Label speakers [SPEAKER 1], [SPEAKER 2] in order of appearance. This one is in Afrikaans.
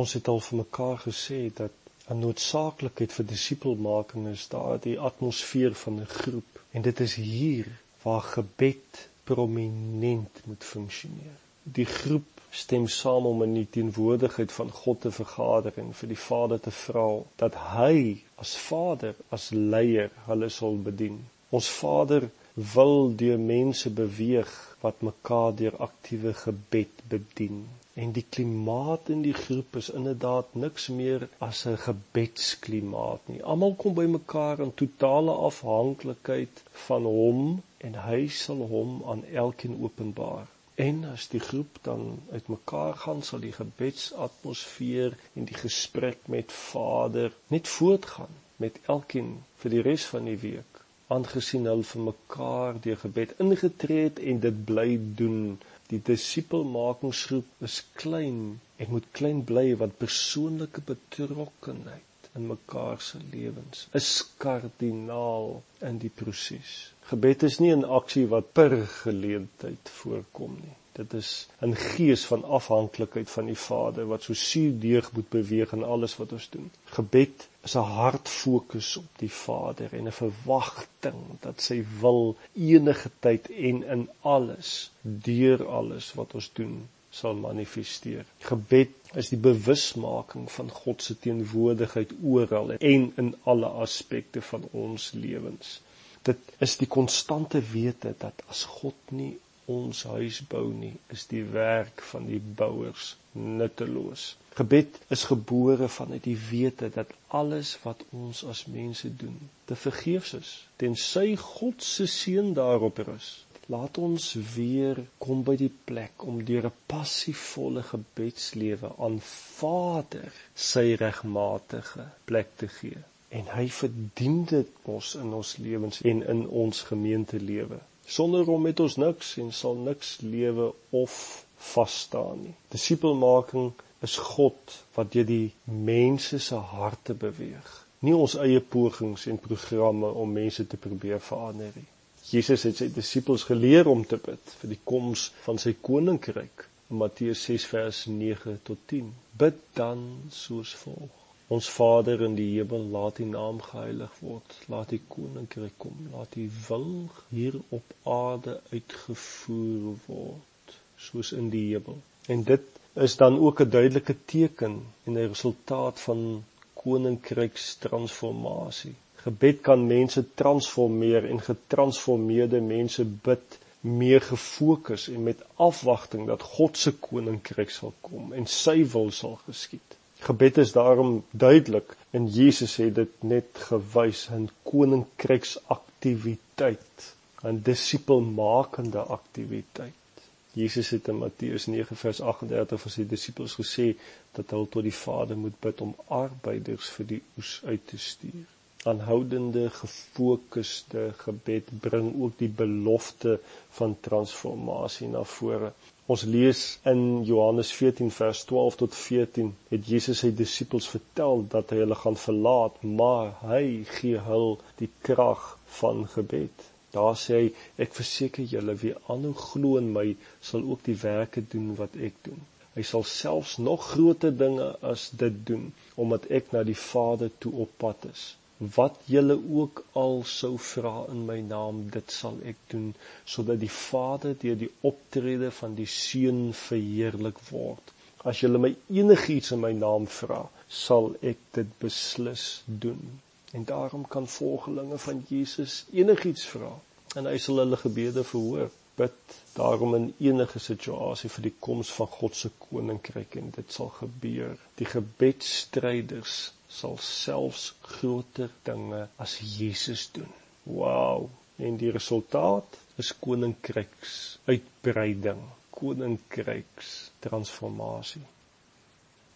[SPEAKER 1] Ons het al vir mekaar gesê dat 'n noodsaaklikheid vir disipelmaking is daardie atmosfeer van 'n groep en dit is hier waar gebed prominent moet funksioneer. Die groep stem saam om in die teenwoordigheid van God te vergader en vir die Vader te vra dat hy as Vader, as leier hulle sal bedien. Ons Vader wil deur mense beweeg wat mekaar deur aktiewe gebed bedien. En die klimaat in die groep is inderdaad niks meer as 'n gebedsklimaat nie. Almal kom by mekaar in totale afhanklikheid van hom en hy sal hom aan elkeen openbaar. En as die groep dan uitmekaar gaan, sal die gebedsatmosfeer en die gesprek met Vader net voortgaan met elkeen vir die res van die week aangesien hulle vir mekaar deur gebed ingetree het en dit bly doen. Die disipelmakingsgroep is klein en moet klein bly wat persoonlike betrokkenheid in mekaar se lewens is kardinaal in die proses. Gebed is nie 'n aksie wat per geleentheid voorkom nie. Dit is 'n gees van afhanklikheid van die Vader wat so suurdeeg moet beweeg in alles wat ons doen. Gebed is 'n hartfokus op die Vader en 'n verwagting dat sy wil enige tyd en in alles deur alles wat ons doen sal manifesteer. Gebed is die bewusmaking van God se teenwoordigheid oral en in alle aspekte van ons lewens. Dit is die konstante wete dat as God nie ons huis bou nie, is die werk van die bouers nutteloos. Gebed is gebore vanuit die wete dat alles wat ons as mense doen, te vergeefs is, tensy God se seën daarop rus. Laat ons weer kom by die plek om deur 'n passievolle gebedslewe aan Vader sy regmatige plek te gee. En hy verdien dit ons in ons lewens en in ons gemeentelewe. Sonder hom het ons niks en sal niks lewe of vas staan nie. Disipelmaking is God wat deur die mense se harte beweeg. Nie ons eie pogings en programme om mense te probeer verander nie. Jesus het sy disippels geleer om te bid vir die koms van sy koninkryk. Matteus 6 vers 9 tot 10. Bid dan soos volg: Ons Vader in die hemel, laat U naam geheilig word. Laat U koninkryk kom. Laat U wil hier op aarde uitgevoer word, soos in die hemel. En dit is dan ook 'n duidelike teken en 'n resultaat van koninkrykstransformasie. Gebed kan mense transformeer en getransformeerde mense bid meer gefokus en met afwagting dat God se koninkryk sal kom en sy wil sal geskied. Gebed is daarom duidelik en Jesus het dit net gewys in koninkryksaktiwiteit, 'n disipelmakende aktiwiteit. Jesus het in Matteus 9 vers 38 vir sy disippels gesê dat hulle tot die Vader moet bid om arbeiders vir die oes uit te stuur. Aanhoudende gefokusde gebed bring ook die belofte van transformasie na vore. Ons lees in Johannes 14 vers 12 tot 14 het Jesus sy disippels vertel dat hy hulle gaan verlaat, maar hy gee hul die krag van gebed. Daar sê hy ek verseker julle wie aanhou glo in my sal ook die werke doen wat ek doen. Hy sal selfs nog groter dinge as dit doen omdat ek na die Vader toe op pad is wat julle ook al sou vra in my naam dit sal ek doen sodat die Vader deur die optrede van die Seun verheerlik word. As julle my enigiets in my naam vra sal ek dit beslis doen. En daarom kan volgelinge van Jesus enigiets vra en hy sal hulle gebede verhoor bid daarom in enige situasie vir die koms van God se koninkryk en dit sal gebeur die gebedstryders sal selfs groter dinge as Jesus doen. Wow! En die resultaat is koninkryks uitbreiding, koninkryks transformasie.